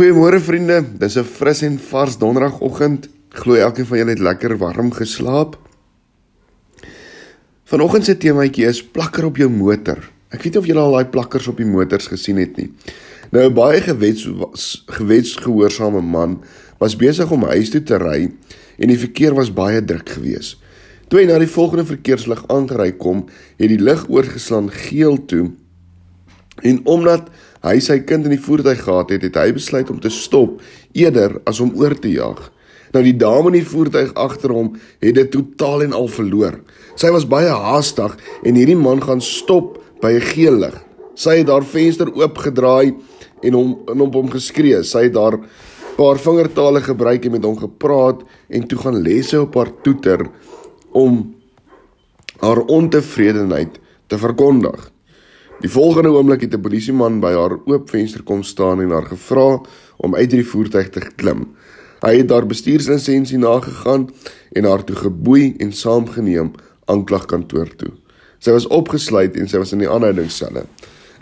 Goeiemôre vriende. Dis 'n fris en vars donderdagoggend. Glo elkeen van julle het lekker warm geslaap. Vanoggend se temaatjie is plakker op jou motor. Ek weet of julle al daai plakkers op die motors gesien het nie. Nou 'n baie gewets gewetsgehoorsame man was besig om huis toe te ry en die verkeer was baie druk geweest. Toe hy na die volgende verkeerslig aangery kom, het die lig oorgeslaan geel toe. En omdat hy sy kind in die voertuig gehad het, het hy besluit om te stop eerder as om oor te jaag. Nou die dame in die voertuig agter hom het dit totaal en al verloor. Sy was baie haastig en hierdie man gaan stop by 'n geel lig. Sy het haar venster oopgedraai en hom in op hom geskree. Sy het daar paar vingertale gebruik en met hom gepraat en toe gaan sy op haar toeter om haar ontevredenheid te verkondig. Die volgende oomblik het 'n polisieman by haar oop venster kom staan en haar gevra om uit die voertuig te klim. Hy het haar bestuurslisensie nagegaan en haar toe geboei en saamgeneem aanklagkantoor toe. Sy was opgesluit en sy was in die aanhoudingsselle.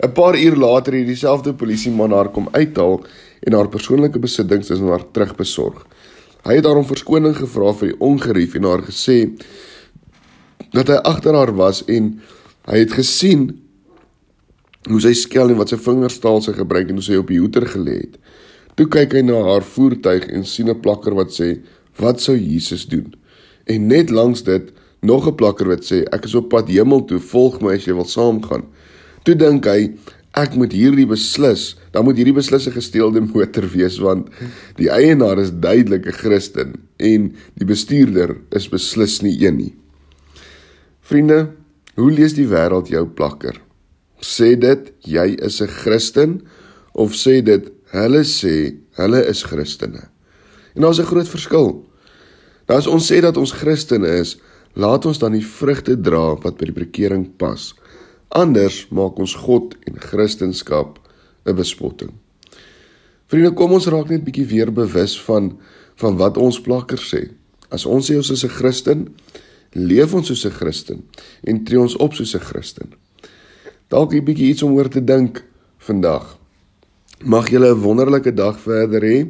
'n Paar uur later het dieselfde polisieman haar kom uithaal en haar persoonlike besittings aan haar terugbesorg. Hy het haar om verskoning gevra vir die ongerief en haar gesê dat hy agter haar was en hy het gesien hoe sy skel en wat sy vingerstaal sy gebruik en hoe sy op die hoeter gelê het. Toe kyk hy na haar voertuig en sien 'n plakker wat sê: "Wat sou Jesus doen?" En net langs dit nog 'n plakker wat sê: "Ek is op pad hemel toe, volg my as jy wil saamgaan." Toe dink hy: "Ek moet hierdie beslis, dan moet hierdie beslis 'n gesteelde motor wees want die eienaar is duidelik 'n Christen en die bestuurder is beslis nie een nie." Vriende, hoe lees die wêreld jou plakker? Sê dit jy is 'n Christen of sê dit hulle sê hulle is Christene. En daar's 'n groot verskil. Nou as ons sê dat ons Christene is, laat ons dan die vrugte dra wat by die bekering pas. Anders maak ons God en Christendom 'n bespotting. Vriende, kom ons raak net bietjie weer bewus van van wat ons plakkers sê. As ons sê ons is 'n Christen, leef ons soos 'n Christen en tree ons op soos 'n Christen dalk 'n bietjie iets om oor te dink vandag. Mag julle 'n wonderlike dag verder hê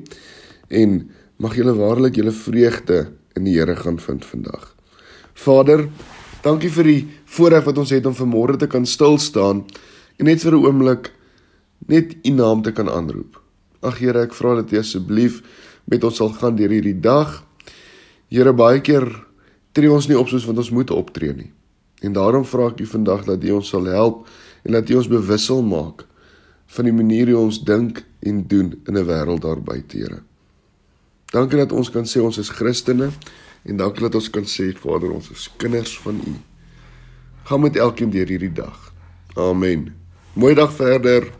en mag julle waarlik julle vreugde in die Here gaan vind vandag. Vader, dankie vir die voorreg wat ons het om vanmôre te kan stil staan en net vir 'n oomblik net u naam te kan aanroep. Ag Here, ek vra dat U asseblief met ons sal gaan deur hierdie dag. Here, baie keer tree ons nie op soos wat ons moet optree nie. En daarom vra ek U vandag dat U ons sal help en dat U ons bewus sal maak van die manier hoe ons dink en doen in 'n wêreld daar buite, Here. Dankie dat ons kan sê ons is Christene en dankie dat ons kan sê Vader ons is kinders van U. Gaan met elkeen deur hierdie dag. Amen. Mooi dag verder.